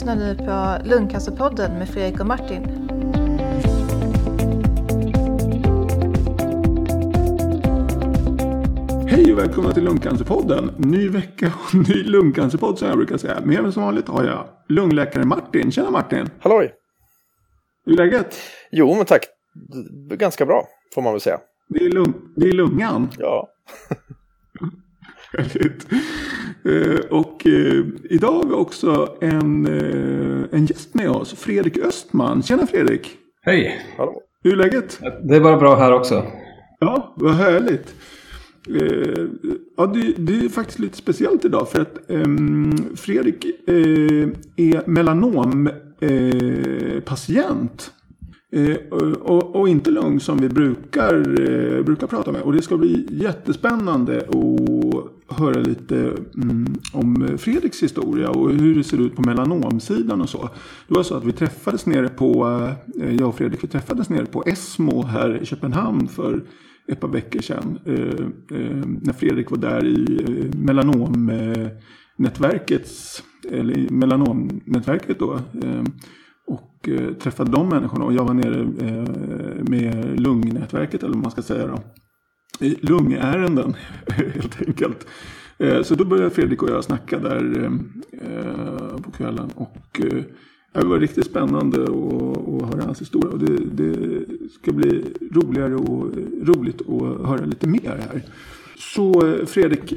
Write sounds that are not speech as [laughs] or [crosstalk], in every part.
lyssnar nu på Lungcancerpodden med Fredrik och Martin. Hej och välkomna till Lungcancerpodden. Ny vecka och ny lungcancerpodd som jag brukar säga. Med mig som vanligt har jag lungläkare Martin. Tjena Martin! Halloj! Hur är läget? Jo, men tack. Ganska bra, får man väl säga. Det är, lung det är lungan. Ja. Härligt. Eh, och eh, idag har vi också en, eh, en gäst med oss. Fredrik Östman. Tjena Fredrik! Hej! Hallå. Hur är läget? Det är bara bra här också. Ja, vad härligt. Eh, ja, det, det är faktiskt lite speciellt idag för att ehm, Fredrik eh, är melanompatient. Och, och inte lugn som vi brukar, brukar prata med. Och det ska bli jättespännande att höra lite mm, om Fredriks historia och hur det ser ut på melanomsidan och så. Det var så att vi träffades nere på, eh, jag och Fredrik, vi träffades nere på Esmo här i Köpenhamn för ett par veckor sedan. Eh, eh, när Fredrik var där i eh, melanomnätverkets, eller melanomnätverket då. Eh, och eh, träffade de människorna och jag var nere med lungnätverket eller vad man ska säga då. I lungärenden [laughs] helt enkelt. Eh, så då började Fredrik och jag snacka där eh, på kvällen. Och eh, det var riktigt spännande att höra hans historia. Och det, det, ska bli roligare och roligt att höra lite mer här. Så Fredrik,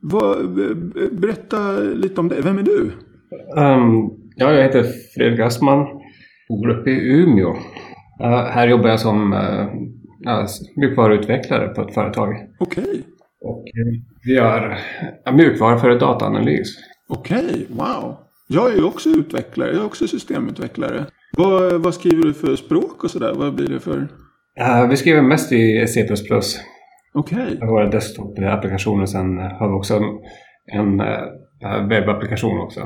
vad, berätta lite om dig. Vem är du? Um, ja, jag heter Fredrik Östman. Bor uppe i Umeå. Uh, här jobbar jag som uh, mjukvaruutvecklare på ett företag. Okej. Okay. Och uh, vi gör mjukvara för dataanalys. Okej, okay, wow. Jag är ju också utvecklare, jag är också systemutvecklare. Vad, vad skriver du för språk och sådär? Vad blir det för? Uh, vi skriver mest i C++. Okej. Okay. Våra desktop-applikationer. Sen har vi också en uh, webbapplikation också.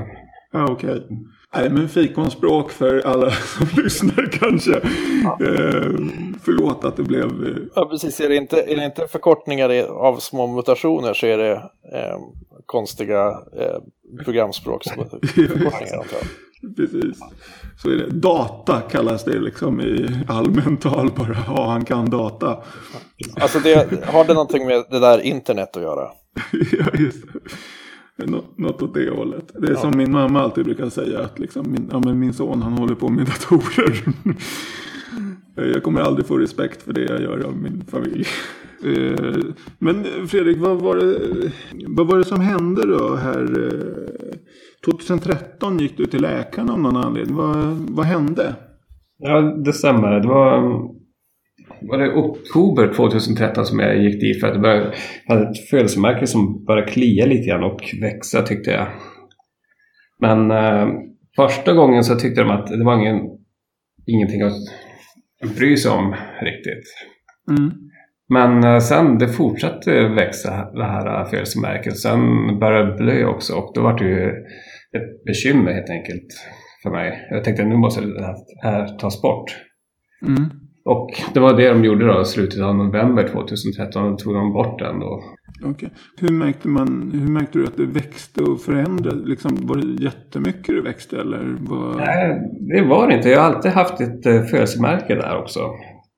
Ja, okej. Okay. Nej, men fikonspråk för alla som [laughs] lyssnar kanske. Ja. Eh, förlåt att det blev... Eh... Ja, precis. Är det, inte, är det inte förkortningar av små mutationer så är det eh, konstiga eh, programspråksförkortningar [laughs] antar jag. Precis. Så är det. Data kallas det liksom i allmänt tal bara. Ja, han kan data. Alltså det, har det någonting med det där internet att göra? [laughs] ja, just det. Något åt det hållet. Det är ja. som min mamma alltid brukar säga. att liksom, min, ja, men min son han håller på med [laughs] datorer. jag kommer aldrig få respekt för det jag gör av min familj. Eh, men Fredrik, vad var, det, vad var det som hände då här? 2013 gick du till läkaren av någon anledning. Vad, vad hände? Ja, det stämmer. Det var var det oktober 2013 som jag gick dit för att jag hade ett födelsemärke som började klia lite grann och växa tyckte jag. Men eh, första gången så tyckte de att det var ingen, ingenting att bry sig om riktigt. Mm. Men eh, sen det fortsatte växa det här födelsemärket. Sen började det blöja också och då var det ju ett bekymmer helt enkelt för mig. Jag tänkte nu måste det här tas bort. Mm. Och det var det de gjorde då i slutet av november 2013. Då tog de bort den då. Okay. Hur, märkte man, hur märkte du att det växte och förändrade? Liksom, var det jättemycket det växte eller? Var... Nej, det var det inte. Jag har alltid haft ett uh, födelsemärke där också.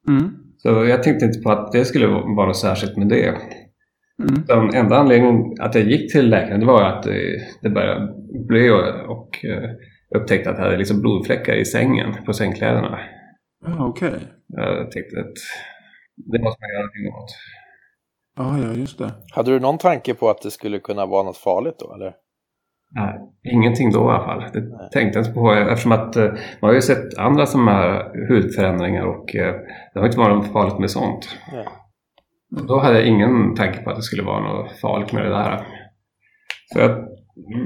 Mm. Så jag tänkte inte på att det skulle vara något särskilt med det. Mm. Den enda anledningen att jag gick till läkaren det var att det började blöja och upptäckte att jag hade liksom blodfläckar i sängen, på sängkläderna. Ah, Okej. Okay. Jag tänkte att det måste man göra någonting åt. Ah, ja, just det. Hade du någon tanke på att det skulle kunna vara något farligt då, eller? Nej, ingenting då i alla fall. Det Nej. tänkte jag inte på eftersom att eh, man har ju sett andra som har hudförändringar och eh, det har inte varit något farligt med sånt. Nej. Då hade jag ingen tanke på att det skulle vara något farligt med det där. Så jag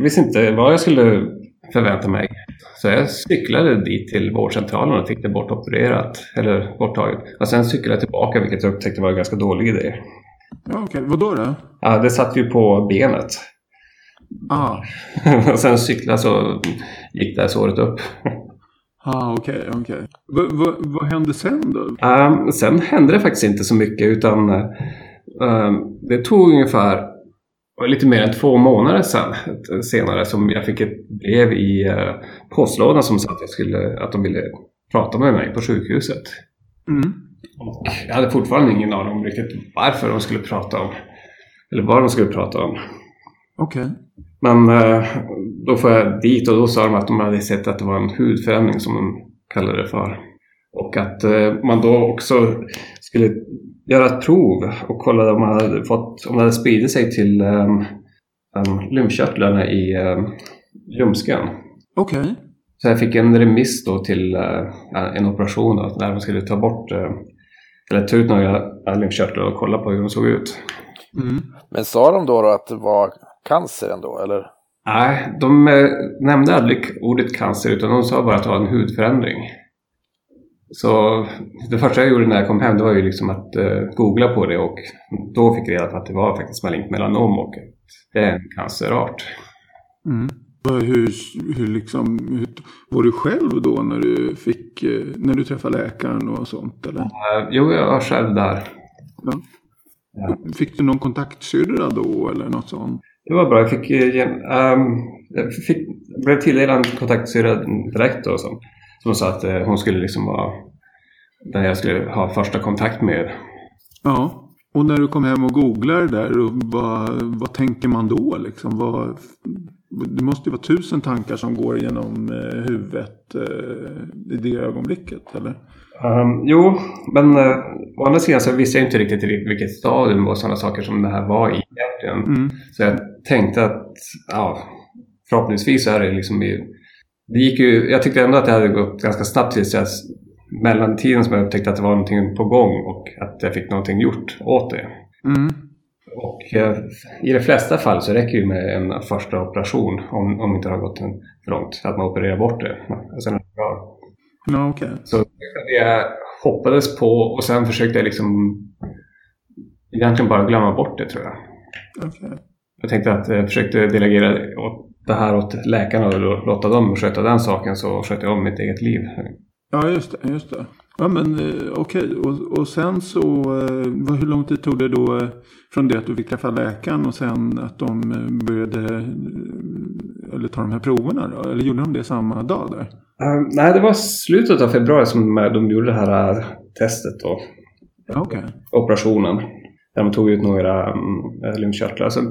visste inte vad jag skulle förvänta mig. Så jag cyklade dit till vårdcentralen och fick det bortopererat, eller borttaget. Och sen cyklade jag tillbaka vilket jag upptäckte var en ganska dålig idé. Ja, Okej, okay. vad då, då? Ja, det satt ju på benet. Ah. [laughs] och sen cyklade så gick det här såret upp. Ah, okej, okay. Okay. Vad va, hände sen då? Um, sen hände det faktiskt inte så mycket utan um, det tog ungefär var lite mer än två månader sedan, senare som jag fick ett brev i eh, postlådan som sa att, jag skulle, att de ville prata med mig på sjukhuset. Mm. Och jag hade fortfarande ingen aning om riktigt varför de skulle prata om. Eller vad de skulle prata om. Okej. Men eh, då får jag dit och då sa de att de hade sett att det var en hudförändring som de kallade det för. Och att eh, man då också skulle göra ett prov och kolla om man hade, fått, om det hade spridit sig till um, um, lymfkörtlarna i um, ljumsken. Okej. Så jag fick en remiss då till uh, en operation då, där man skulle ta bort uh, eller ta ut några lymfkörtlar och kolla på hur de såg ut. Mm. Men sa de då, då att det var cancer ändå, eller? Nej, de eh, nämnde aldrig ordet cancer utan de sa bara att det var en hudförändring. Så det första jag gjorde när jag kom hem det var ju liksom att uh, googla på det och då fick jag reda på att det var faktiskt malignt melanom och det är en cancerart. Mm. Hur, hur liksom, hur, var du själv då när du fick, eh, när du träffade läkaren och sånt eller? Uh, jo, jag var själv där. Fick du någon kontaktsyrra då eller något sånt? Det var bra. Jag fick, ehm, jag fick, blev tilldelad kontaktsyrra direkt då, som, som sa att eh, hon skulle liksom vara den jag skulle ha första kontakt med. Ja. Och när du kom hem och googlade där, och vad, vad tänker man då liksom? Vad, det måste ju vara tusen tankar som går genom eh, huvudet eh, i det ögonblicket, eller? Ehm, jo, men uh, å andra sidan så visste jag inte riktigt vilket stadium och sådana saker som det här var i egentligen. Mm. Så jag tänkte att ja, förhoppningsvis så är det liksom i, det gick ju, Jag tyckte ändå att det hade gått ganska snabbt tills jag mellan tiden som jag upptäckte att det var någonting på gång och att jag fick någonting gjort åt det. Mm. Och i de flesta fall så räcker det med en första operation om, om det inte har gått en för långt. Att man opererar bort det. Sen är det bra. Ja, okej. Så det hoppades på och sen försökte jag liksom egentligen bara glömma bort det tror jag. Okej. Jag tänkte att jag försökte delegera åt det här åt läkarna och låta dem sköta den saken så skötte jag om mitt eget liv. Ja, just det. Just det. Ja, men eh, okej. Och, och sen så, eh, hur lång tid tog det då eh, från det att du fick träffa läkaren och sen att de började eller ta de här proverna då? Eller gjorde de det samma dag där? Eh, nej, det var slutet av februari som de gjorde det här testet då. Okej. operationen. Där de tog ut några um, lymfkörtlar. Sen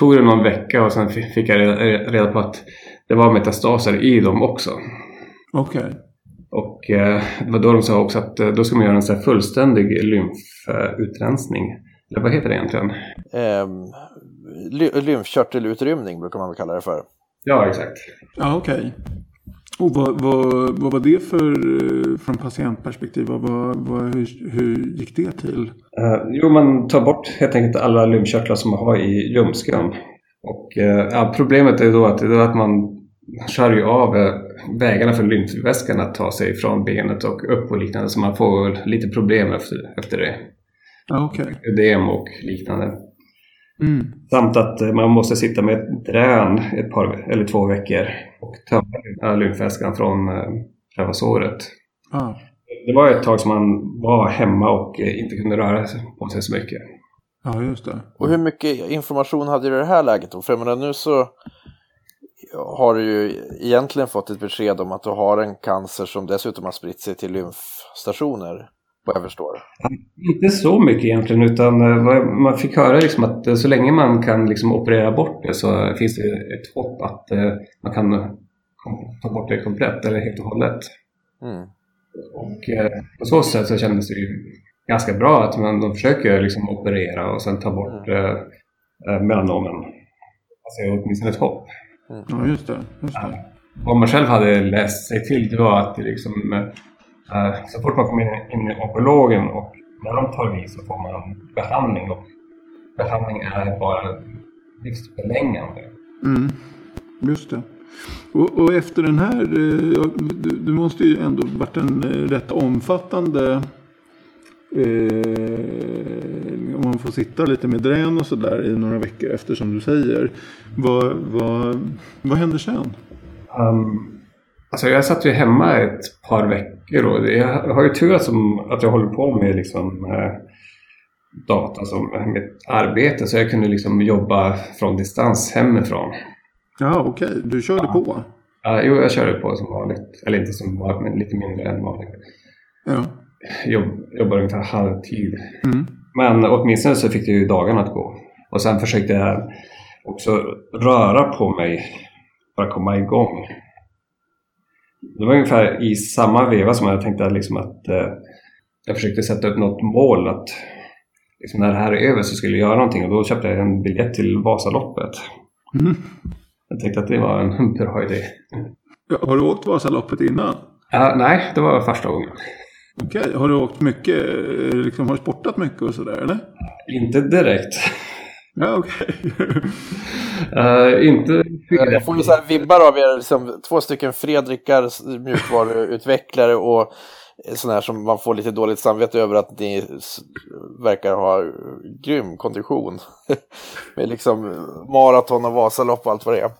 tog det någon vecka och sen fi- fick jag reda, på att det var metastaser i dem också. Okej. Och eh, det var då de sa också att eh, då ska man göra en så här fullständig lymfutrensning. Eller vad heter det egentligen? Ly- lymfkörtelutrymning brukar man väl kalla det för. Ja, exakt. Ja, okej. Och vad, vad, vad var det för, eh, från patientperspektiv? Vad, vad, hur, hur gick det till? Eh, jo, man tar bort helt enkelt alla lymfkörtlar som man har i ljumsken. Och eh, ja, problemet är då att, det är att man skär ju av vägarna för lymfväskan att ta sig från benet och upp och liknande. Så man får lite problem efter, efter det. Ja, okej. Ödem och liknande. Mm. Samt att eh, man måste sitta med ett drän ett par eller två veckor och tömma lymfväskan från eh, själva såret. Ja. Det var ett tag som man var hemma och eh, inte kunde röra på sig så mycket. ja, just det. Och hur mycket information hade du i det här läget då? För jag menar nu så har du ju egentligen fått ett besked om att du har en cancer som dessutom har spritt sig till lymfstationer, vad jag förstår. Inte så mycket egentligen utan eh, man fick höra liksom att eh, så länge man kan liksom operera bort det så finns det ett hopp att eh, man kan ta bort det komplett eller helt och hållet. Mm. Och på så sätt så kändes det ju ganska bra att man, de försöker liksom operera och sen ta bort eh, eh, melanomen. Alltså åtminstone ett hopp. Ja, just det. Just det. Vad man själv hade läst sig till det var att det liksom, så fort man kommer in, i onkologen och när de tar vid så får man behandling och behandling är bara livsförlängande. Mm. Just det. Och, och efter den här, eh, du måste ju ändå varit en eh, rätt omfattande eh, om man får sitta lite med drän och sådär i några veckor efter som du säger. Vad, vad, vad händer sen? Um, alltså jag satt ju hemma ett par veckor och jag har ju tur som att jag håller på med liksom, eh, data som mitt arbete så jag kunde liksom jobba från distans hemifrån. Ja, okej. Okay. Du körde ja. på? Ja, jo, jag körde på som vanligt. Eller inte som vanligt, men lite mindre än vanligt. Ja. Jobb, jobbade ungefär halvtid. Mm. Men åtminstone så fick jag ju dagarna att gå. Och sen försökte jag också röra på mig för att komma igång. Det var ungefär i samma veva som jag tänkte liksom att eh, jag försökte sätta upp något mål att liksom när det här är över så skulle jag göra någonting och då köpte jag en biljett till Vasaloppet. Mm. Jag tänkte att det var en [laughs] bra idé. Ja, har du åkt Vasaloppet innan? Uh, nej, det var första gången. Okej, okay. har du åkt mycket, liksom, har du sportat mycket och sådär eller? Inte direkt. Ja, okej. Okay. [laughs] uh, eh, inte... Jag får ju så här vibbar av er, liksom, två stycken Fredrikar, mjukvaruutvecklare och sådana här som man får lite dåligt samvete över att ni verkar ha grym kondition. [laughs] Med liksom maraton och Vasalopp och allt vad det är.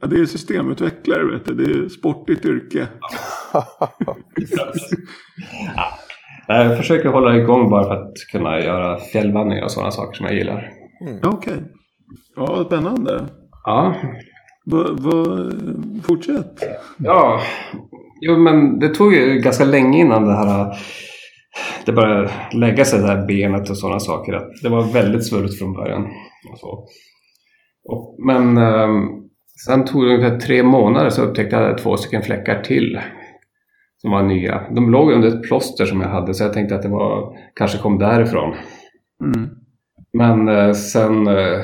Ja, det är systemutvecklare, vet du. det är sportigt yrke. [laughs] ja. Jag försöker hålla igång bara för att kunna göra fjällvandring och sådana saker som jag gillar. Mm. Okej. Okay. Ja, spännande. Ja. V fortsätt. Ja, Jo, men det tog ju ganska länge innan det här det började lägga sig det här benet och sådana saker. Att det var väldigt svulligt från början. Och så. Och, men eh, sen tog det ungefär tre månader så upptäckte jag två stycken fläckar till. Som var nya. De låg under ett plåster som jag hade så jag tänkte att det var, kanske kom därifrån. Mm. Men eh, sen eh,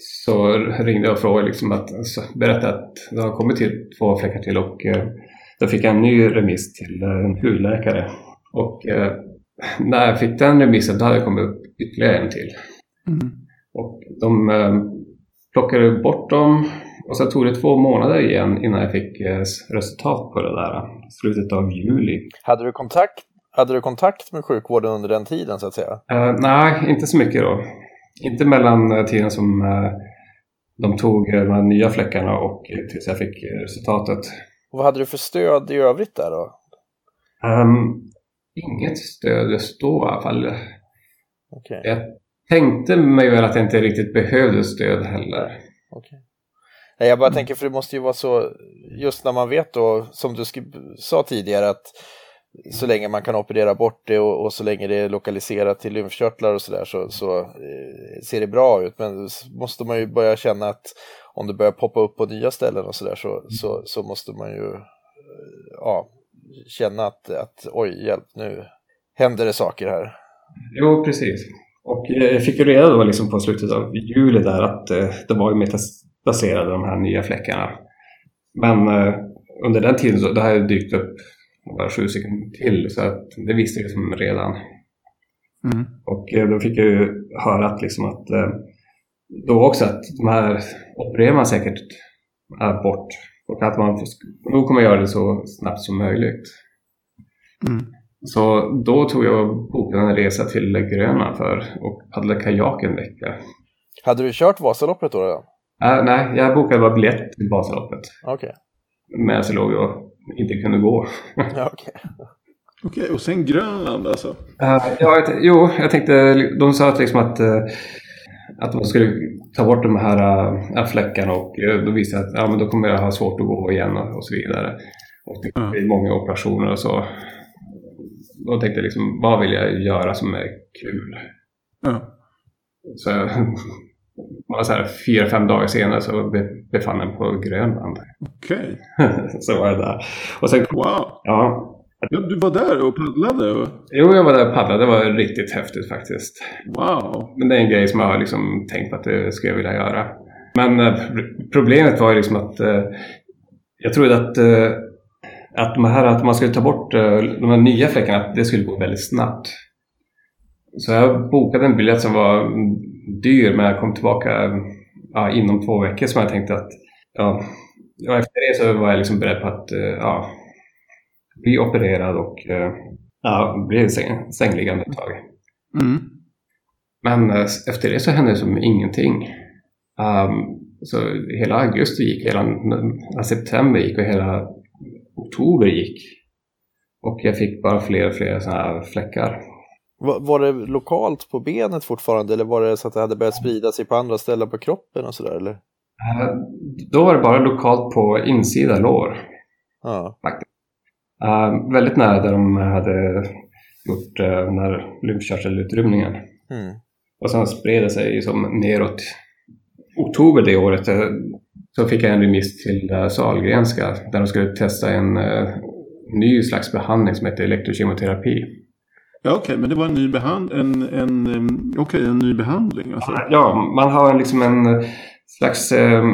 så ringde jag och frågade liksom att, alltså, berättade att det har kommit till två fläckar till och eh, då fick jag en ny remiss till eh, en hudläkare. Och eh, när jag fick den remissen då hade det kommit upp ytterligare en till. Mm. Och de eh, plockade bort dem och sen tog det två månader igen innan jag fick eh, resultat på det där. Slutet av juli. Hade du kontakt, hade du kontakt med sjukvården under den tiden så att säga? Uh, nej, inte så mycket då. Inte mellan uh, tiden som uh, de tog de här nya fläckarna och tills jag fick resultatet. Och vad hade du för stöd i övrigt där då? Um, inget stöd just då i alla fall. Okay. Jag tänkte mig väl att jag inte riktigt behövde stöd heller. Okay. Jag bara mm. tänker, för det måste ju vara så, just när man vet då, som du sa tidigare, att så länge man kan operera bort det och, och så länge det är lokaliserat till lymfkörtlar och sådär så, så eh, ser det bra ut. Men måste man ju börja känna att om det börjar poppa upp på nya ställen och sådär så, så, så måste man ju eh, ja, känna att, att oj, hjälp, nu händer det saker här. Jo, precis. Och eh, jag fick ju reda då liksom på slutet av juli där att eh, det var metastaserade de här nya fläckarna. Men eh, under den tiden så det har dykt upp bara sju stycken till så att det visste jag liksom redan. Mm. Och då fick jag ju höra att, liksom att då också att de här opererar man säkert bort och att man nog kommer göra det så snabbt som möjligt. Mm. Så då tog jag och bokade en resa till Grönland för att paddla kajak en vecka. Hade du kört Vasaloppet då? Redan? Uh, nej, jag bokade bara biljett till Vasaloppet. Okej. Okay. Medan jag låg och inte kunde gå. Okej. Okay. Okej, och sen Grönland alltså? Uh, ja, jag, jo, jag tänkte, de sa att, liksom att uh, att man skulle ta bort de här äh, fläckarna och äh, då visade att ja, men då kommer jag ha svårt att gå igen och, och så vidare. Och det blir många operationer och så. Då tänkte jag liksom, vad vill jag göra som är kul? Så [laughs] bara så här, fyra, fem dagar senare så befann jag mig på Grönland. Okej. Okay. [laughs] så var jag där. Och sen, wow! Ja, Ja, du var där och paddlade? Och... Jo, jag var där och paddlade. Det var riktigt häftigt faktiskt. Wow! Men det är en grej som jag har liksom tänkt att det skulle jag vilja göra. Men eh, problemet var ju liksom att eh, jag trodde att, eh, att, de här, att man skulle ta bort eh, de här nya fläckarna, att det skulle gå väldigt snabbt. Så jag bokade en biljett som var dyr, men jag kom tillbaka ja, inom två veckor som jag tänkte att ja, efter det så var jag liksom beredd på att eh, ja, bli opererad och eh, ja, bli säng, sängliggande ett tag. Mm. Men eh, efter det så hände det som ingenting. Um, så hela augusti gick, hela september gick och hela oktober gick. Och jag fick bara fler och fler sådana här fläckar. Var, det lokalt på benet fortfarande eller var det så att det hade börjat sprida sig på andra ställen på kroppen och sådär eller? Eh, Då var det bara lokalt på insida lår. Ja. Eh, väldigt nära där de hade gjort uh, den här lymfkörtelutrymningen. Mm. Och sen spred det sig som neråt. Oktober det året eh, så fick jag en remiss till uh, Sahlgrenska där de skulle testa en ny slags behandling som heter elektrokemoterapi. Ja, okej, men det var en ny, behand en, en, okej, en ny behandling. Alltså. Ja, man har liksom en eh, slags eh,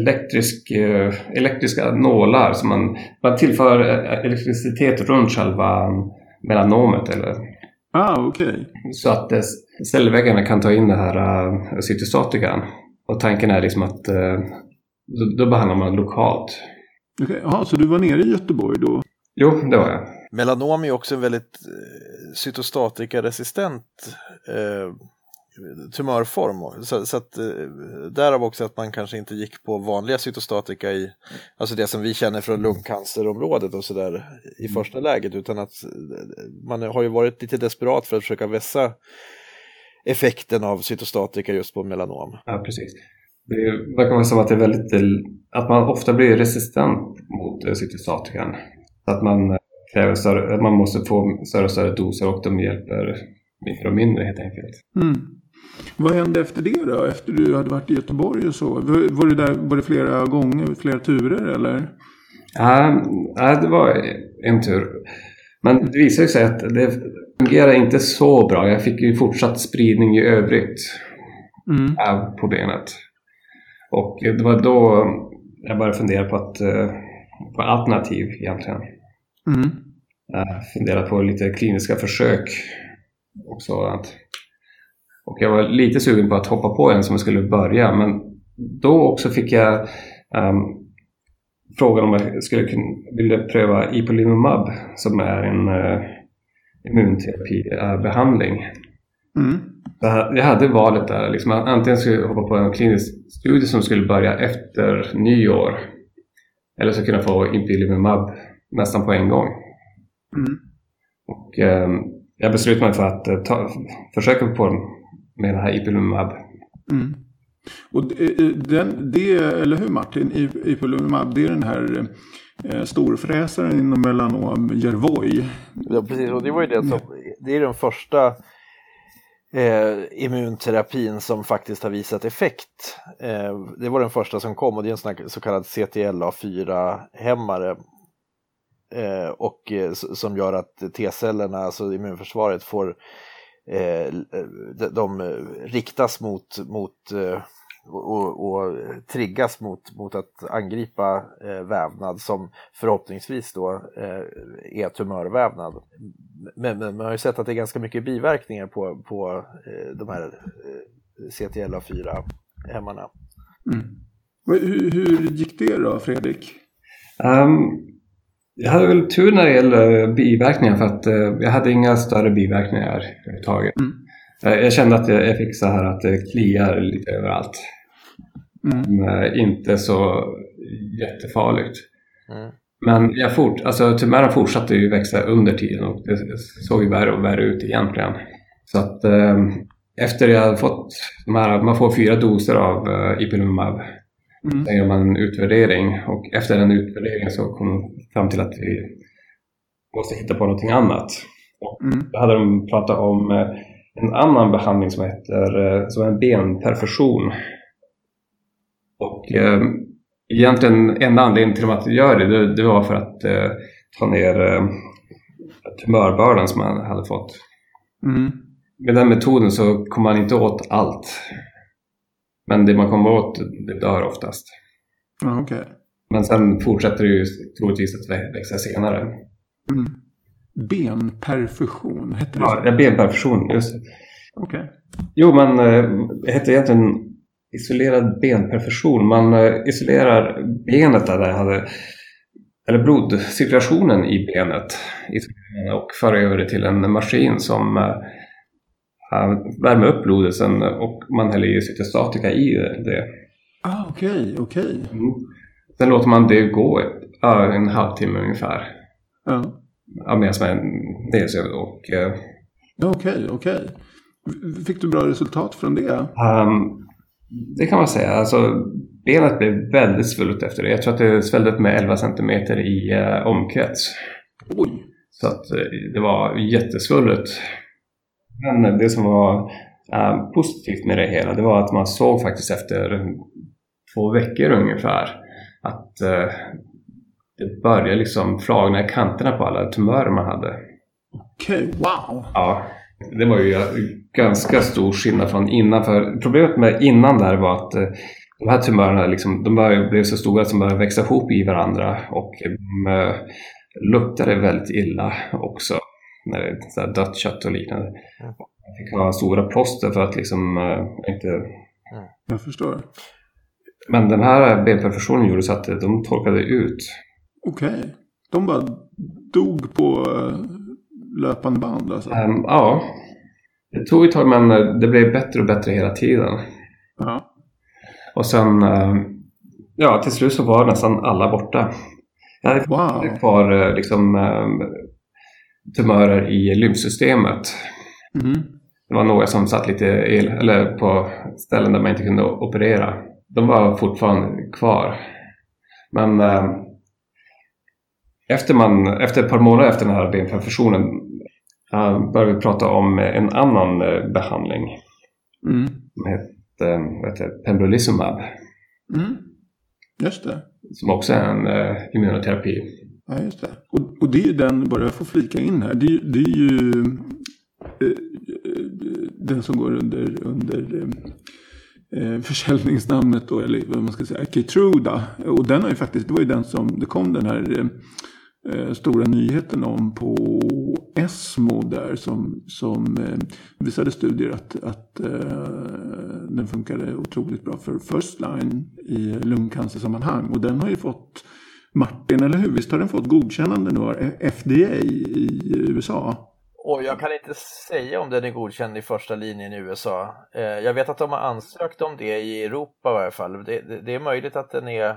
elektrisk, eh, elektriska nålar som man, man tillför eh, elektricitet runt själva melanomet eller Ah, okej. så att eh, cellväggarna kan ta in det här uh, cytostatikan. Och tanken är liksom att eh, då, då behandlar man lokalt. Okej, Jaha, så du var nere i Göteborg då? Jo, det var jag. Melanom är också en väldigt eh, cytostatikaresistent eh, tumörform. Så, så att, eh, därav också att man kanske inte gick på vanliga cytostatika i, alltså det som vi känner från lungcancerområdet och sådär i första läget, utan att eh, man har ju varit lite desperat för att försöka vässa effekten av cytostatika just på melanom. Ja, precis. Det verkar vara som att det är väldigt, att man ofta blir resistent mot eh, cytostatikan. Så att man kräver större, man måste få större och större doser och de hjälper mindre och mindre helt enkelt. Mm. Vad hände efter det då? Efter du hade varit i Göteborg och så? Var, det där var det flera gånger, flera turer eller? Ja, det var en tur. Men det visade sig att det fungerar inte så bra. Jag fick ju fortsatt spridning i övrigt Mm. på benet. Och det var då jag började fundera på, att, eh, på alternativ egentligen. Mm. Jag funderade på lite kliniska försök och sådant. Och jag var lite sugen på att hoppa på en som skulle börja men då också fick jag ehm, frågan om jag skulle ville pröva Ipilimumab som är en uh, immunterapibehandling. Mm. Så jag jag hade valet där, liksom, att antingen skulle jag hoppa på en klinisk studie som skulle börja efter nyår eller så kunna jag få Ipilimumab nästan på en gång. Mm. Och, ehm, jag beslutade mig för att eh, ta, försöka på med det här Ipilimumab. Mm. Och eh, den, det, eller hur Martin, I- Ipilimumab, det är den här eh, storfräsaren inom melanom, Yervoy. Ja, precis. Och det var ju det som, det är den första eh, immunterapin som faktiskt har visat effekt. Eh, det var den första som kom och det är en sån här, så kallad CTLA4-hämmare. Eh, och eh, som gör att T-cellerna, alltså immunförsvaret, får eh, de, de riktas mot, mot och, och triggas mot, mot att angripa eh, vävnad som förhoppningsvis då eh, är tumörvävnad. Men, men man har ju sett att det är ganska mycket biverkningar på, på eh, de här eh, CTLA4-hämmarna. Mm. Hur, hur gick det då, Fredrik? Ehm, jag hade väl tur när det gäller biverkningar för att eh, jag hade inga större biverkningar överhuvudtaget. Mm. Eh, jag kände att jag, fick så här att det kliar lite överallt. Mm. Men eh, inte så jättefarligt. Mm. Men jag fort, alltså, tumören fortsatte ju växa under tiden och det såg ju värre och värre ut egentligen. Så att eh, efter jag hade fått de här, man får fyra doser av eh, Ipilimumab, Mm. sen gör man en utvärdering och efter den utvärderingen så kom de fram till att vi måste hitta på någonting annat. Och Mm. då hade de pratat om eh, en annan behandling som heter eh, som en benperfusion. Och eh, egentligen enda anledningen till att göra det, det, det var för att eh, ta ner eh, tumörbördan som man hade fått. Mm. Med den metoden så kommer man inte åt allt. Men det man kommer åt, det dör oftast. Ja, okej. Men sen fortsätter det ju troligtvis att vä- växa senare. Mm. Benperfusion, hette det Ja, så? är benperfusion, just. Okej. Jo, men eh, det heter egentligen isolerad benperfusion. Man eh, isolerar benet där det hade, eller blodcirkulationen i benet man och för över det till en maskin som eh, eh, värmer upp blodet sen och man häller i cytostatika i det. Ah, okej, okej. Mm. Sen låter man det gå en halvtimme ungefär. Ja. Ja, medan man nedsövd och eh, Okej, okay, okej. Okay. Fick du bra resultat från det? Um, det kan man säga. Alltså, benet blev väldigt svullet efter det. Jag tror att det svällde upp med 11 cm i uh, omkrets. Oj! Så att uh, det var jättesvullet. Men det som var uh, positivt med det hela, det var att man såg faktiskt efter två veckor ungefär att det började liksom flagna i kanterna på alla tumörer man hade. Okej, okay, wow! Ja, det var ju ganska stor skillnad från innan. För problemet med innan där var att eh, de här tumörerna liksom, de blev så stora att de började växa ihop i varandra och de luktade väldigt illa också. När det är dött kött och liknande. Mm. Man fick ha stora plåster för att liksom äh, inte... Mm. Jag förstår. Men den här benperfusionen gjorde så att de torkade ut. Okej. Okay. De bara dog på löpande band alltså? Um, ja. Det tog ett tag men eh, det blev bättre och bättre hela tiden. Ja. Och sen, ja till slut så var nästan alla borta. Jag hade wow. kvar eh, liksom, um, tumörer i lymfsystemet. Mm. Det var några som satt lite el, eller på ställen där man inte kunde operera. De var fortfarande kvar. Men um, efter, man, efter ett par månader efter den här benperfusionen uh, började vi prata om en annan uh, behandling. Mm. Som heter, uh, heter pembrolizumab. Mm. Just det. Som också är en uh, immunoterapi. Ja, just det. Och, och det är ju den, bara jag får flika in här, det, det är ju eh, eh, den som går under, under eh, eh, försäljningsnamnet då, eller vad man ska säga, Keytruda. Och den har ju faktiskt, det var ju den som det kom den här eh, eh, stora nyheten om på ESMO där som, som eh, visade studier att, att eh, den funkade otroligt bra för first line i lungcancersammanhang. Och den har ju fått Martin, eller hur? Visst har den fått godkännande nu av FDA i USA? Och jag kan inte säga om den är godkänd i första linjen i USA. Eh, jag vet att de har ansökt om det i Europa i varje fall. Det, det, det är möjligt att den är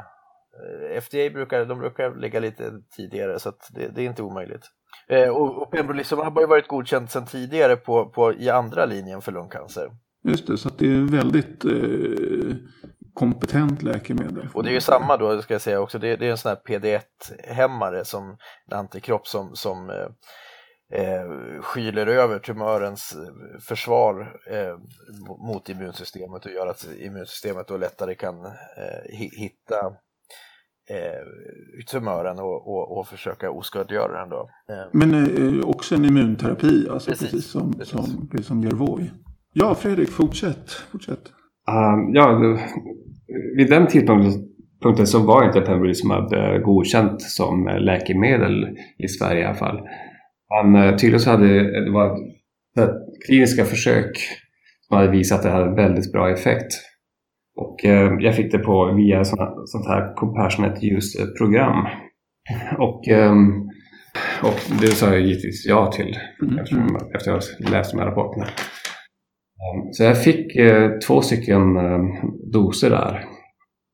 Eh, FDA brukar, de brukar ligga lite tidigare så det, det, är inte omöjligt. Eh, och, och pembrolizumab har ju varit godkänt sedan tidigare på, på, i andra linjen för lungcancer. Just det, så det är väldigt eh, kompetent läkemedel. Och det är ju samma då, ska jag säga också, det, det är en sån här PD1-hämmare som en antikropp som, som eh, eh, skyler över tumörens försvar eh, mot immunsystemet och gör att immunsystemet då lättare kan eh, hitta eh, tumören och, och, och försöka oskadliggöra den. Då. Eh. Men eh, också en immunterapi, alltså precis, precis som, precis. som det som Yervoy. Ja, Fredrik, fortsätt. fortsätt. Uh, ja, vid den tidpunkten så var inte pembrolizumab eh, godkänt som läkemedel i Sverige i alla fall. Men uh, tydligen så hade det var kliniska försök som hade visat att det hade väldigt bra effekt. Och eh, jag fick det på via såna, sånt här Compassionate Use-program. Och, eh, och det sa jag givetvis ja till mm. eftersom, efter att ha läst de här rapporterna. Ehm, så jag fick eh, två stycken ehm, doser där.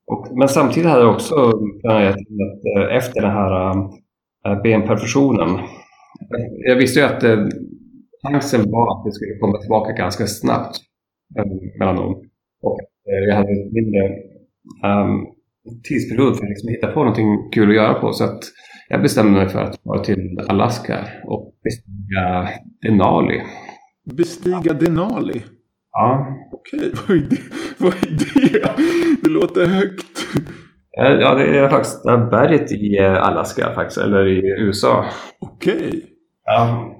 Och, men samtidigt hade jag också planerat att eh, efter den här ehm, eh, benperfusionen. Jag visste ju att chansen var att det skulle komma tillbaka ganska snabbt, melanom. Och jag hade mindre um, tidsperiod för att liksom hitta på någonting kul att göra på. Så att jag bestämde mig för att vara till Alaska och bestiga Denali. Bestiga Denali? Ja. Okej, [laughs] vad är det? Vad är det? Det låter högt. Ja, det är är berget i eh, Alaska faktiskt, eller i USA. Okej. Ja.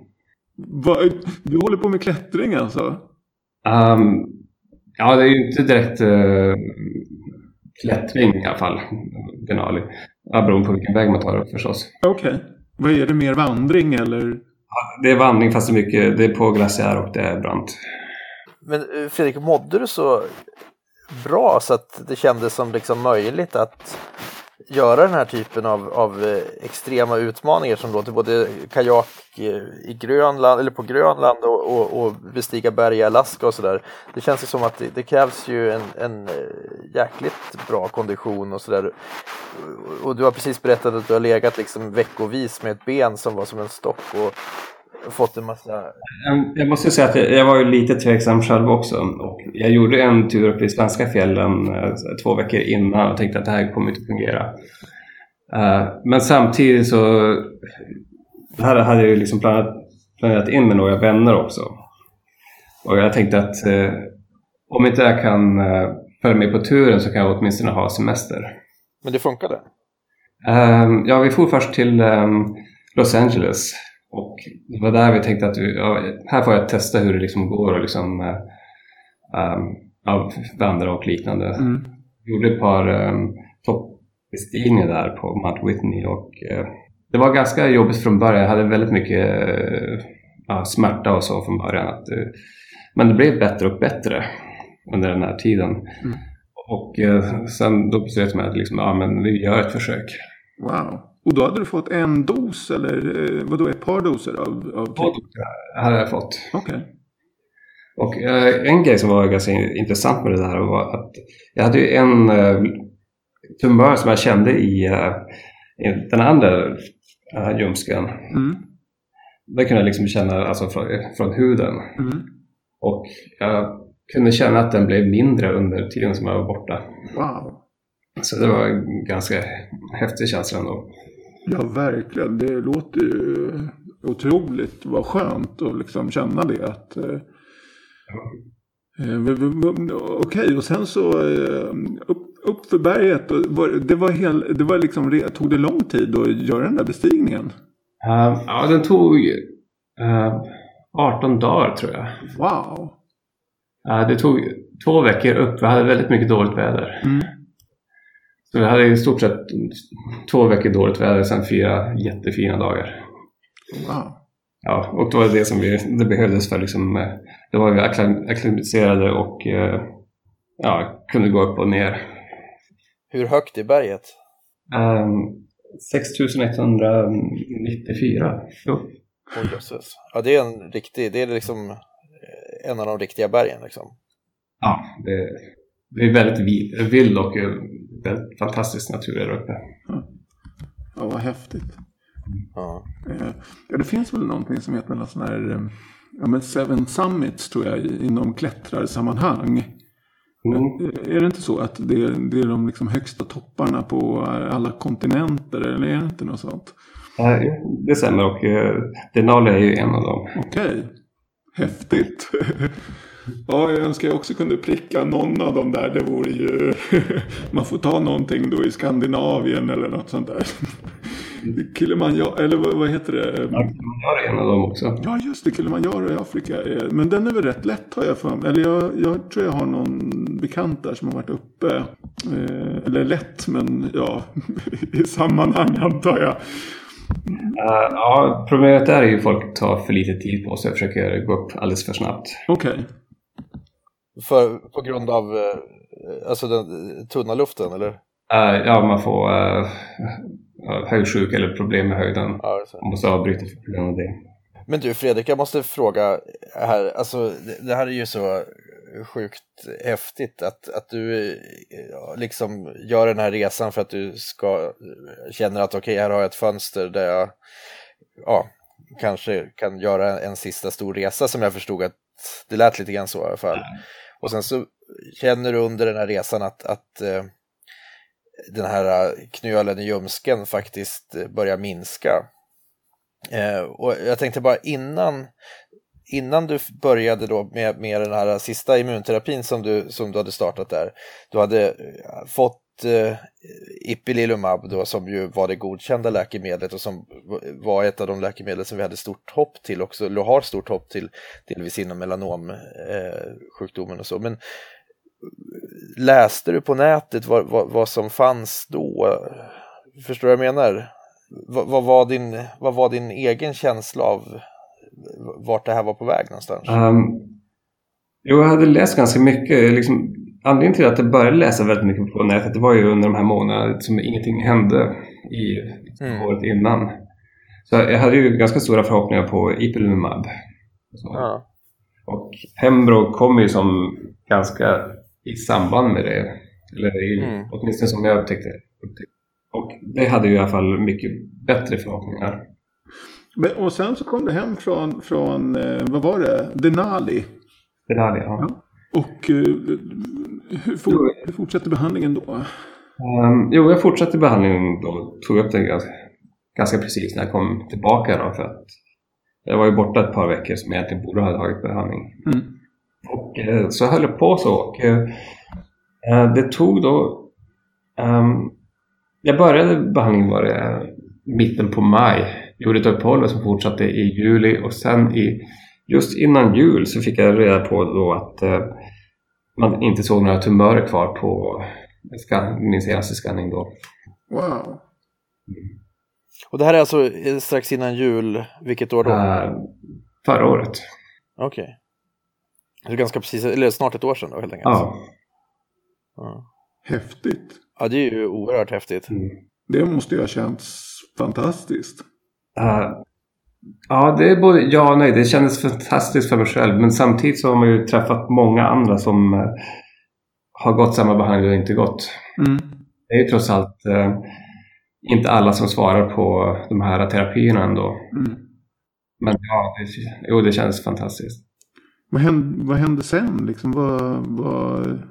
du håller på med klättring alltså? Um, Ja, det är ju inte direkt uh, klättring i alla fall, Denali. Ja, beroende på vilken väg man tar förstås. Okej. Okay. Vad är det, mer vandring eller? Ja, det är vandring fast det är mycket, det är på glaciär och det är brant. Men eh, Fredrik, mådde du så bra så att det kändes som liksom möjligt att göra den här typen av, av eh, extrema utmaningar som låter både kajak eh, i Grönland, eller på Grönland och, och, och bestiga berg i Alaska och sådär. Det känns ju som att det, det, krävs ju en, en jäkligt bra kondition och sådär. Och du har precis berättat att du har legat liksom veckovis med ett ben som var som en stock. Och fått en massa... Jag måste säga att jag var ju lite tveksam själv också. Och jag gjorde en tur upp i svenska fjällen eh, två veckor innan och tänkte att det här kommer inte fungera. Eh, men samtidigt så här hade jag ju liksom planerat, planerat in med några vänner också. Och jag tänkte att eh, om inte jag kan följa med på turen så kan jag åtminstone ha semester. Men det funkade? Ja, vi for först till Los Angeles och det var där vi tänkte att vi, ja, här får jag testa hur det liksom går och liksom, uh, um, ja, vandra och liknande. Mm. Vi gjorde ett par um, toppbestigningar där på Mount Whitney och uh, det var ganska jobbigt från början. Jag hade väldigt mycket uh, smärta och så från början. Att, men det blev bättre och bättre under den här tiden. Mm. Och eh, sen då beslöt man att liksom, ja, men vi gör ett försök. Wow. Och då hade du fått en dos eller eh, vadå, ett par doser av, av Två hade jag fått. Okej. Okay. Och eh, en grej som var ganska intressant med det där var att jag hade ju en eh, tumör som jag kände i, i den andra ljumsken. Mm. Det kunde jag liksom känna alltså, från, från huden. Mm. Och jag kunde känna att den blev mindre under tiden som jag var borta. Wow. Så det var en ganska häftig känsla ändå. Ja, verkligen. Det låter ju otroligt vad skönt att liksom känna det. Att, eh, eh Okej, och sen så eh, upp, upp för berget. Det var, hel, det var liksom, tog det lång tid att göra den där bestigningen? Uh, ja, den tog uh, 18 dagar tror jag. Wow. Det tog två veckor upp. Vi hade väldigt mycket dåligt väder. Mm. Så vi hade i stort sett två veckor dåligt väder, sen fyra jättefina dagar. Wow. Ja, och det var det som vi, det behövdes för liksom, då var vi akklimatiserade och eh, ja, kunde gå upp och ner. Hur högt är berget? Um, 6194. Jo. Oh, Ja, det är en riktig, det är liksom en av de riktiga bergen. Liksom. Ja, det, det är väldigt vild och väldigt fantastisk natur där uppe. Ja, ja vad häftigt. Ja. Eh, ja, det finns väl någonting som heter någon sån här, eh, ja men Seven Summits tror jag inom klättrarsammanhang. Mm. Eh, är det inte så att det är, det är de liksom högsta topparna på alla kontinenter eller är det inte något sånt? Ja, det stämmer och Denali är ju en av dem. Okej. Okay. Häftigt. [laughs] Ja, jag önskar jag också kunde pricka någon av dem där. Det vore ju... [laughs] Man får ta någonting då i Skandinavien eller något sånt där. [laughs] Kilimanjaro, eller vad, heter det? Kilimanjaro är en av dem också. Ja, just det. Kilimanjaro i Afrika. Men den är väl rätt lätt har jag för mig. Eller jag, jag tror jag har någon bekant där som har varit uppe. Eh, eller lätt, men ja, [laughs] i sammanhang antar jag. Uh, ja, problemet är ju att folk tar för lite tid på sig och försöker gå upp alldeles för snabbt. Okej. Okay. För, på grund av uh, alltså den tunna luften, eller? Uh, ja, man får uh, höjdsjuk eller problem med höjden. Ja, man måste avbryta för grund av det. Men du Fredrik, jag måste fråga här, alltså det här är ju så sjukt häftigt att, att du liksom gör den här resan för att du ska känner att okej, okay, här har jag ett fönster där jag ja, kanske kan göra en sista stor resa som jag förstod att det lät lite grann så i alla fall. Och sen så känner du under den här resan att, att eh, den här eh, knölen i ljumsken faktiskt eh, börjar minska. Eh, och jag tänkte bara innan innan du började då med, med den här sista immunterapin som du, som du hade startat där, du hade eh, fått eh, Ipilimumab då som ju var det godkända läkemedlet och som var ett av de läkemedel som vi hade stort hopp till också, eller har stort hopp till, delvis inom melanomsjukdomen eh, och så. Men eh, läste du på nätet vad, vad, vad som fanns då? Förstår du vad jag menar? Vad, vad, var din, vad var din egen känsla av vart det här var på väg någonstans? Um, jo, jag hade läst ganska mycket. Liksom, anledningen till att jag började läsa väldigt mycket på nätet det var ju under de här månaderna som ingenting hände i mm. året innan. Så jag hade ju ganska stora förhoppningar på Ipilimumab. Ja. Och Pembro kom ju som ganska i samband med det. Eller i, mm. åtminstone som jag upptäckte. Och det hade ju i alla fall mycket bättre förhoppningar. Men, och sen så kom du hem från, från eh, vad var det, Denali. Denali, ja. ja. Och uh, hur, for, hur fortsatte behandlingen då? Um, jo, jag fortsatte behandlingen då. Tog upp det ganska, ganska precis när jag kom tillbaka då för att jag var ju borta ett par veckor som jag egentligen borde ha tagit behandling. Mm. Och eh, så höll jag på så. Och, eh, det tog då... Um, jag började behandlingen var det mitten på maj. Gjorde ett uppehåll som fortsatte i juli och sen i just innan jul så fick jag reda på då att eh, man inte såg några tumörer kvar på min senaste scanning då. Wow. Och det här är alltså strax innan jul, vilket år då? Uh, förra året. Okej. Okay. Det är ganska precis, eller snart ett år sedan då helt enkelt? Ja. ja. Häftigt. Ja, det är ju oerhört häftigt. Mm. Det måste ju ha känts fantastiskt. Uh, ja, det är både ja och nej. Det kändes fantastiskt för mig själv. Men samtidigt så har man ju träffat många andra som uh, har gått samma behandling och inte gått. Mm. Det är ju trots allt uh, inte alla som svarar på de här terapierna ändå. Mm. Men ja, det, jo, det känns fantastiskt. Vad hände, vad hände sen? Liksom, vad, vad...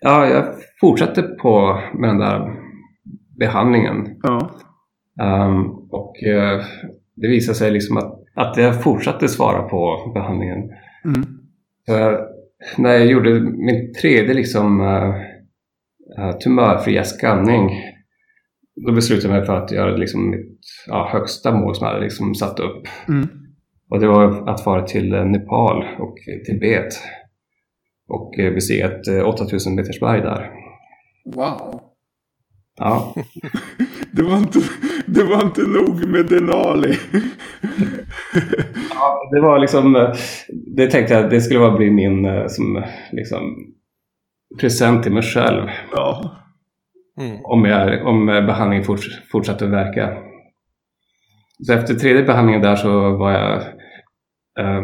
Ja, jag fortsatte på med den där behandlingen. Ja. Um, och uh, det visade sig liksom att, att jag fortsatte svara på behandlingen. Mm. Så, när jag gjorde min tredje liksom, uh, uh, tumörfria skanning då beslutade jag mig för att göra liksom mitt ja, högsta mål som jag hade liksom satt upp. Mm. Och det var att fara till Nepal och Tibet och bestiga ett 8000 meters berg där. Wow. Ja. [laughs] det, var inte, det var inte nog med Denali. ja, det var liksom, det tänkte jag det skulle bli min som, liksom, present till mig själv. Ja. Mm. Om, jag, om behandlingen forts, fortsatte att verka. Så efter tredje behandlingen där så var jag, eh,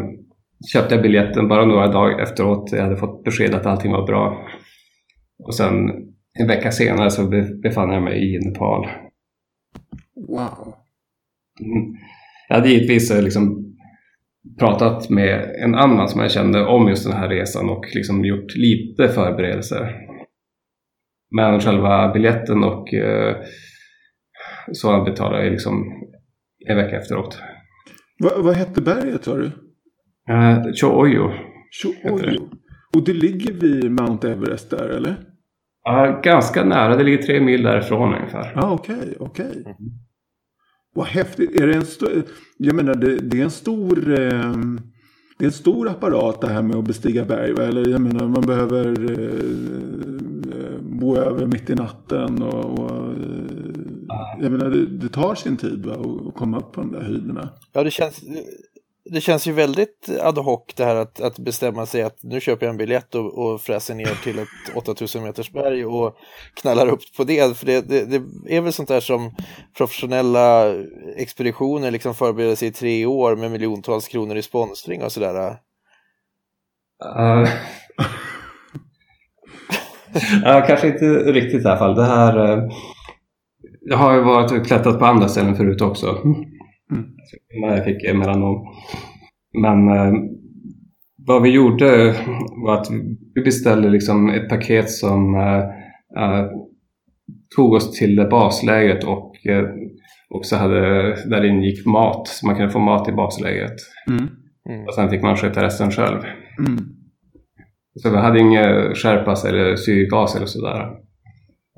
köpte jag biljetten bara några dagar efteråt. Jag hade fått besked att allting var bra. Och sen en vecka senare så befann jag mig i Nepal. Wow. Mm. [laughs] Jag hade givetvis liksom pratat med en annan som jag kände om just den här resan och liksom gjort lite förberedelser. Men själva biljetten och eh, så betalade jag liksom en vecka efteråt. Va, vad hette berget sa du? Eh, Cho-Oyo. Cho-Oyo. Och det ligger vid Mount Everest där eller? Ja, ganska nära. Det ligger tre mil därifrån ungefär. Ja, okej, okay, okej. Okay. Vad häftigt. Är det en stor... Jag menar, det, det är en stor... Eh, det är en stor apparat det här med att bestiga berg. Eller jag menar, man behöver eh, bo över mitt i natten. Och, och jag menar, det, det, tar sin tid va? att komma upp på de där höjderna. Ja, det känns, det känns ju väldigt ad hoc det här att, att bestämma sig att nu köper jag en biljett och, och fräser ner till ett [laughs] 8000 meters berg och knallar upp på det. För det, det, det är väl sånt där som professionella expeditioner liksom förbereder sig i tre år med miljontals kronor i sponsring och sådär. Uh, ja, kanske inte riktigt i alla fall. Det här, uh, jag har ju varit och klättrat på andra ställen förut också. Jag fick melanom. Men eh, vad vi gjorde var att vi beställde liksom ett paket som eh, eh, tog oss till basläget och eh, också hade, där ingick mat, så man kunde få mat i basläget. Mm. Mm. Och sen fick man sköta resten själv. Mm. Så vi hade inga skärpas eller syrgas eller sådär.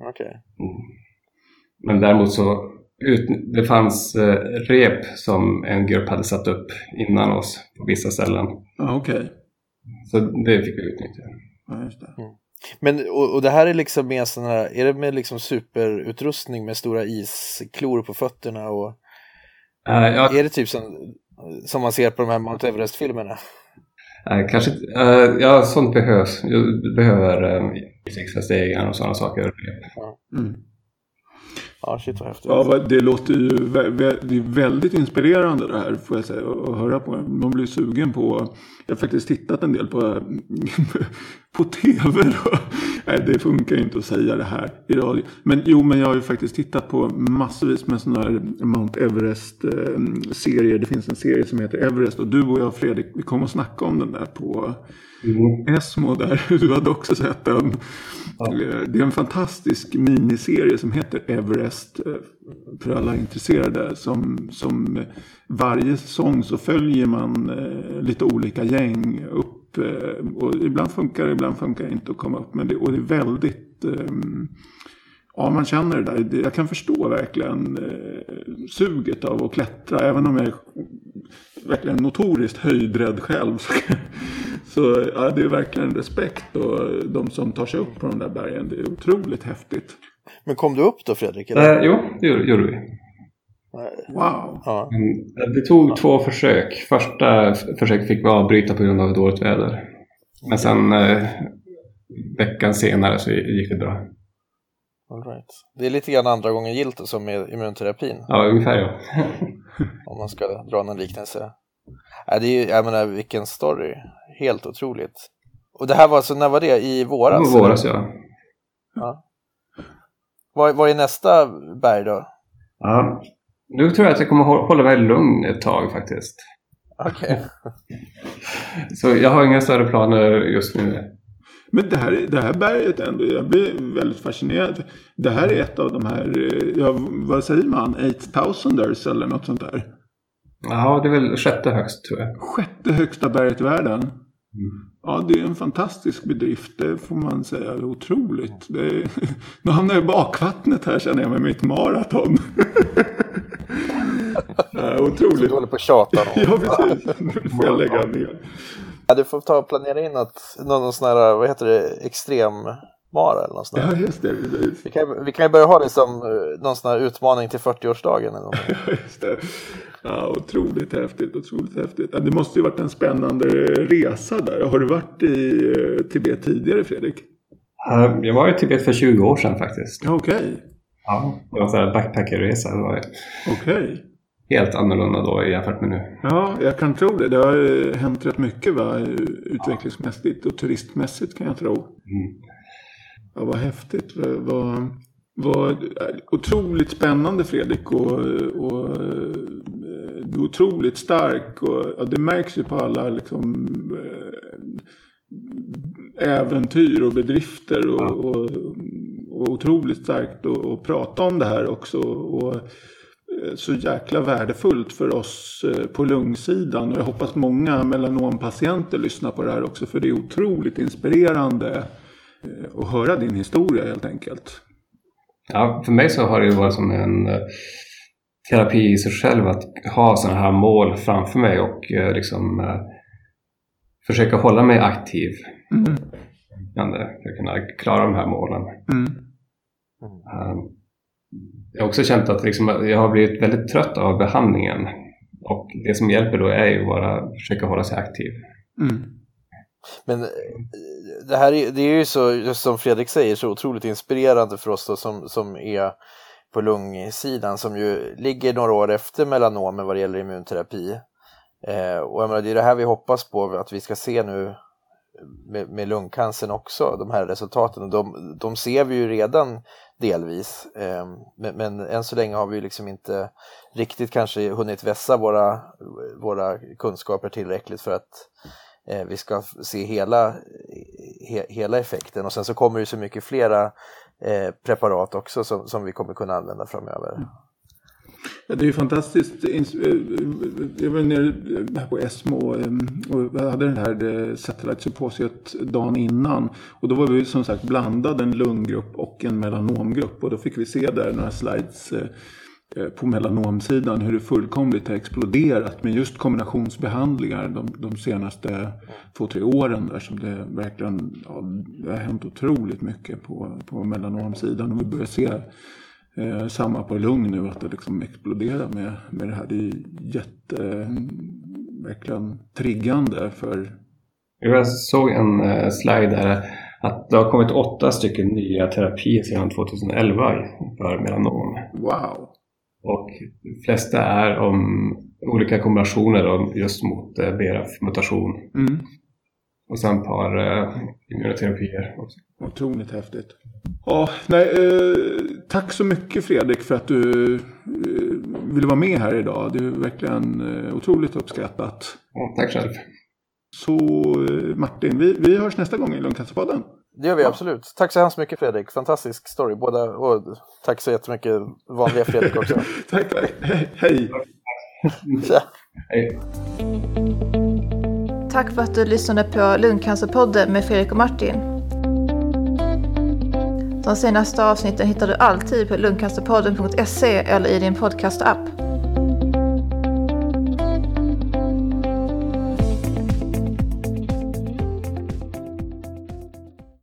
Okay. Mm. Men däremot så ut, det fanns eh, rep som en grupp hade satt upp innan oss på vissa ställen. Ja, okej. Okay. Så det fick vi utnyttja. Ja, just det. Mm. Men och, och, det här är liksom med sådana här, är det med liksom superutrustning med stora isklor på fötterna och uh, ja. är det typ som, som man ser på de här Mount Everest-filmerna? Uh, kanske uh, ja, sånt behövs. Du behöver uh, stegar och sådana saker. Mm. Ja, shit vad häftigt. Ja, det låter ju det är väldigt inspirerande det här får jag säga att höra på. Man blir sugen på. Jag har faktiskt tittat en del på, [laughs] på tv då. Nej, det funkar ju inte att säga det här i radio. Men jo, men jag har ju faktiskt tittat på massvis med sådana här Mount Everest-serier. Eh, det finns en serie som heter Everest. Och du och jag Fredrik, vi kom och snacka om den där på mm. Esmo där. [laughs] Du hade också sett den. Ja. Eh, det är en fantastisk miniserie som heter Everest. Eh, för alla intresserade. Som, som varje säsong så följer man eh, lite olika gäng upp och ibland funkar det, ibland funkar det inte att komma upp. Men det, och det är väldigt... Ja, man känner det där. Jag kan förstå verkligen suget av att klättra. Även om jag är verkligen notoriskt höjdrädd själv. Så ja, det är verkligen respekt och de som tar sig upp på de där bergen. Det är otroligt häftigt. Men kom du upp då Fredrik? Eller? Eh, jo, det gjorde vi. Wow. Ja. Det tog två försök. Första försöket fick vi avbryta på grund av dåligt väder. Men sen eh, veckan senare så gick det bra. All right. Det är lite grann andra gången gilt som med immunterapin. Ja, ungefär ja. [laughs] Om man ska dra någon liknelse. Ja, det är ju, jag menar vilken story. Helt otroligt. Och det här var alltså, när var det? I våras? I våras ja. ja. Var, var är nästa berg då? Ja, nu tror jag att jag kommer hålla mig lugn ett tag faktiskt. Okej. Okay. [laughs] Så jag har inga större planer just nu. Men det här, det här berget ändå, jag blir väldigt fascinerad. Det här är ett av de här, ja, vad säger man, 8000ers eller något sånt där? Ja, det är väl sjätte högst tror jag. Sjätte högsta berget i världen. Ja, det är en fantastisk bedrift, det får man säga. Det är otroligt. Det är... [laughs] Nu hamnar jag i bakvattnet här känner jag med mitt maraton. [laughs] otroligt. Du håller på att tjata. [laughs] ja, precis. Nu får jag lägga ner. Ja, du får ta och planera in något, någon sån här, vad heter det, extrem Mara eller något sånt Ja, just det. Vi kan, vi kan ju börja ha det som eh, någon sån här utmaning till 40-årsdagen. Eller något. [laughs] ja, just det. Ja, otroligt häftigt, otroligt häftigt. Ja, det måste ju varit en spännande resa där. Har du varit i eh, Tibet tidigare, Fredrik? Jag var i Tibet för 20 år sedan faktiskt. Okej. Okay. Ja, det var en backpackerresa. Okej. Okay helt annorlunda då jämfört med nu. Ja, jag kan tro det. Det har hänt rätt mycket va? utvecklingsmässigt och turistmässigt kan jag tro. Mm. Ja, vad häftigt. Vad, vad, otroligt spännande Fredrik. Och, och du är otroligt stark. Och, ja, det märks ju på alla liksom, äh, äventyr och bedrifter. Och, ja. och, och otroligt starkt att prata om det här också. Och, Eh, så jäkla värdefullt för oss eh, på lungsidan. Och jag hoppas många melanompatienter lyssnar på det här också. För det är otroligt inspirerande eh, att höra din historia helt enkelt. Ja, för mig så har det varit som en terapi i sig själv att ha sådana här mål framför mig och liksom försöka hålla mig aktiv. Mm. För att kunna klara de här målen. Mm. Jag har också känt att liksom, jag har blivit väldigt trött av behandlingen. Och det som hjälper då är ju bara att försöka hålla sig aktiv. Mm. Men eh, det här är, det är ju så, just som Fredrik säger, så otroligt inspirerande för oss då, som, som är på lungsidan som ju ligger några år efter melanomen vad det gäller immunterapi. Eh, och jag menar, det är det här vi hoppas på att vi ska se nu med, med lungcancern också, de här resultaten. De, de ser vi ju redan delvis. eh, men, men än så länge har vi liksom inte riktigt kanske hunnit vässa våra, våra kunskaper tillräckligt för att Eh, vi ska se hela, eh, he, hela effekten. Och sen så kommer det så mycket flera eh, preparat också som, som vi kommer kunna använda framöver. Ja, det är ju fantastiskt. Eh, jag var nere här på Esmo och hade det här Satellite Symposiet dagen innan. Och då var vi som sagt blandade en lunggrupp och en melanomgrupp. Och då fick vi se där några slides eh, på melanomsidan hur det fullkomligt har exploderat med just kombinationsbehandlingar de, de senaste två, tre åren. Där som det verkligen ja, det har hänt otroligt mycket på, på melanomsidan. Och vi börjar se Eh, samma på lugn nu, att det liksom exploderar med, med det här. Det är jätte, verkligen triggande för... Jag såg en eh, slide där att det har kommit åtta stycken nya terapier sedan 2011 för melanom. Wow! Och de flesta är om olika kombinationer just mot eh, BRAF-mutation. Mm. Och sen ett par uh, immunoterapier också. Otroligt häftigt. Ja, nej, eh, tack så mycket Fredrik för att du eh, ville vara med här idag. Det är verkligen eh, otroligt uppskattat. Ja, tack själv. Så eh, Martin, vi, vi hörs nästa gång i Lungcancerpodden. Det gör vi absolut. Tack så hemskt mycket Fredrik. Fantastisk story. Båda, och tack så jättemycket vanliga Fredrik också. [laughs] tack, tack. Hej. Hej. Tja. Hej. Tack för att du lyssnade på Lungcancerpodden med Fredrik och Martin. De senaste avsnitten hittar du alltid på lungcancerpodden.se eller i din podcastapp.